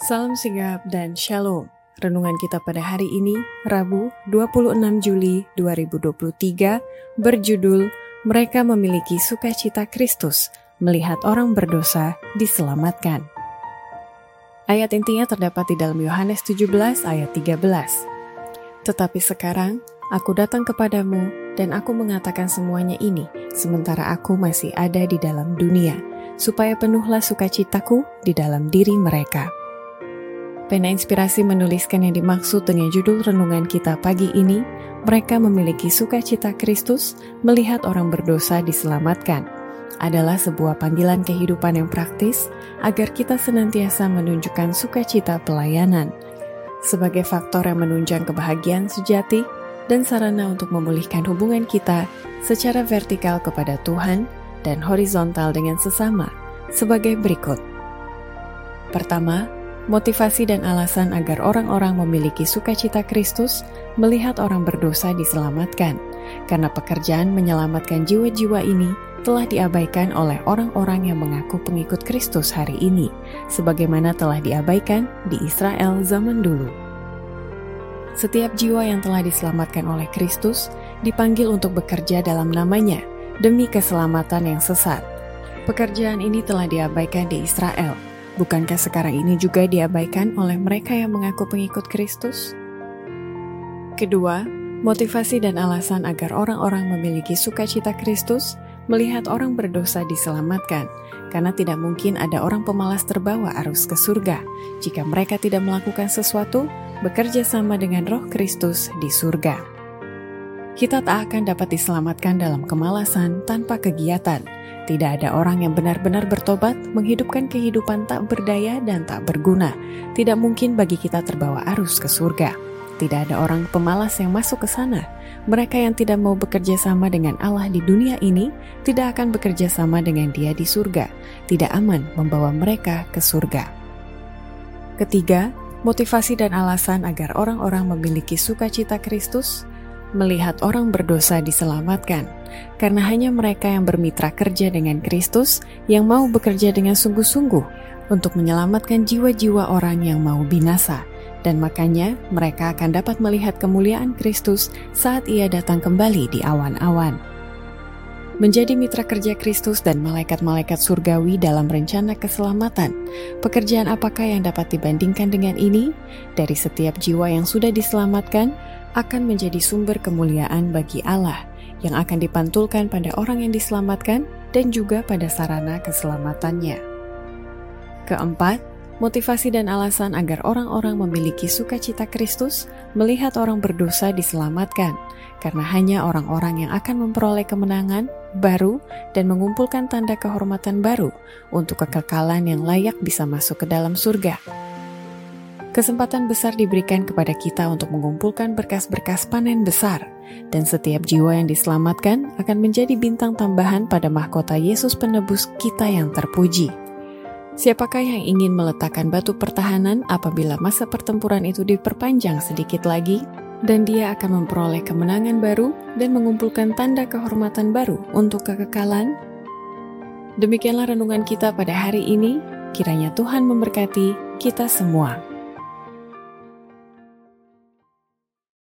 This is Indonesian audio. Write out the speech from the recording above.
Salam sigap dan shalom. Renungan kita pada hari ini, Rabu 26 Juli 2023, berjudul Mereka Memiliki Sukacita Kristus, Melihat Orang Berdosa Diselamatkan. Ayat intinya terdapat di dalam Yohanes 17 ayat 13. Tetapi sekarang, aku datang kepadamu dan aku mengatakan semuanya ini, sementara aku masih ada di dalam dunia, supaya penuhlah sukacitaku di dalam diri mereka. Pena Inspirasi menuliskan yang dimaksud dengan judul renungan kita pagi ini, mereka memiliki sukacita Kristus melihat orang berdosa diselamatkan. Adalah sebuah panggilan kehidupan yang praktis agar kita senantiasa menunjukkan sukacita pelayanan sebagai faktor yang menunjang kebahagiaan sejati dan sarana untuk memulihkan hubungan kita secara vertikal kepada Tuhan dan horizontal dengan sesama sebagai berikut. Pertama, motivasi dan alasan agar orang-orang memiliki sukacita Kristus melihat orang berdosa diselamatkan, karena pekerjaan menyelamatkan jiwa-jiwa ini telah diabaikan oleh orang-orang yang mengaku pengikut Kristus hari ini, sebagaimana telah diabaikan di Israel zaman dulu. Setiap jiwa yang telah diselamatkan oleh Kristus dipanggil untuk bekerja dalam namanya demi keselamatan yang sesat. Pekerjaan ini telah diabaikan di Israel, Bukankah sekarang ini juga diabaikan oleh mereka yang mengaku pengikut Kristus? Kedua, motivasi dan alasan agar orang-orang memiliki sukacita Kristus melihat orang berdosa diselamatkan, karena tidak mungkin ada orang pemalas terbawa arus ke surga jika mereka tidak melakukan sesuatu bekerja sama dengan Roh Kristus di surga. Kita tak akan dapat diselamatkan dalam kemalasan tanpa kegiatan tidak ada orang yang benar-benar bertobat, menghidupkan kehidupan tak berdaya dan tak berguna. Tidak mungkin bagi kita terbawa arus ke surga. Tidak ada orang pemalas yang masuk ke sana. Mereka yang tidak mau bekerja sama dengan Allah di dunia ini tidak akan bekerja sama dengan Dia di surga. Tidak aman membawa mereka ke surga. Ketiga, motivasi dan alasan agar orang-orang memiliki sukacita Kristus melihat orang berdosa diselamatkan, karena hanya mereka yang bermitra kerja dengan Kristus yang mau bekerja dengan sungguh-sungguh untuk menyelamatkan jiwa-jiwa orang yang mau binasa, dan makanya mereka akan dapat melihat kemuliaan Kristus saat Ia datang kembali di awan-awan. Menjadi mitra kerja Kristus dan malaikat-malaikat surgawi dalam rencana keselamatan, pekerjaan apakah yang dapat dibandingkan dengan ini? Dari setiap jiwa yang sudah diselamatkan, akan menjadi sumber kemuliaan bagi Allah yang akan dipantulkan pada orang yang diselamatkan dan juga pada sarana keselamatannya. Keempat, motivasi dan alasan agar orang-orang memiliki sukacita Kristus melihat orang berdosa diselamatkan, karena hanya orang-orang yang akan memperoleh kemenangan baru dan mengumpulkan tanda kehormatan baru untuk kekekalan yang layak bisa masuk ke dalam surga. Kesempatan besar diberikan kepada kita untuk mengumpulkan berkas-berkas panen besar, dan setiap jiwa yang diselamatkan akan menjadi bintang tambahan pada mahkota Yesus Penebus kita yang terpuji. Siapakah yang ingin meletakkan batu pertahanan apabila masa pertempuran itu diperpanjang sedikit lagi, dan dia akan memperoleh kemenangan baru dan mengumpulkan tanda kehormatan baru untuk kekekalan? Demikianlah renungan kita pada hari ini. Kiranya Tuhan memberkati kita semua.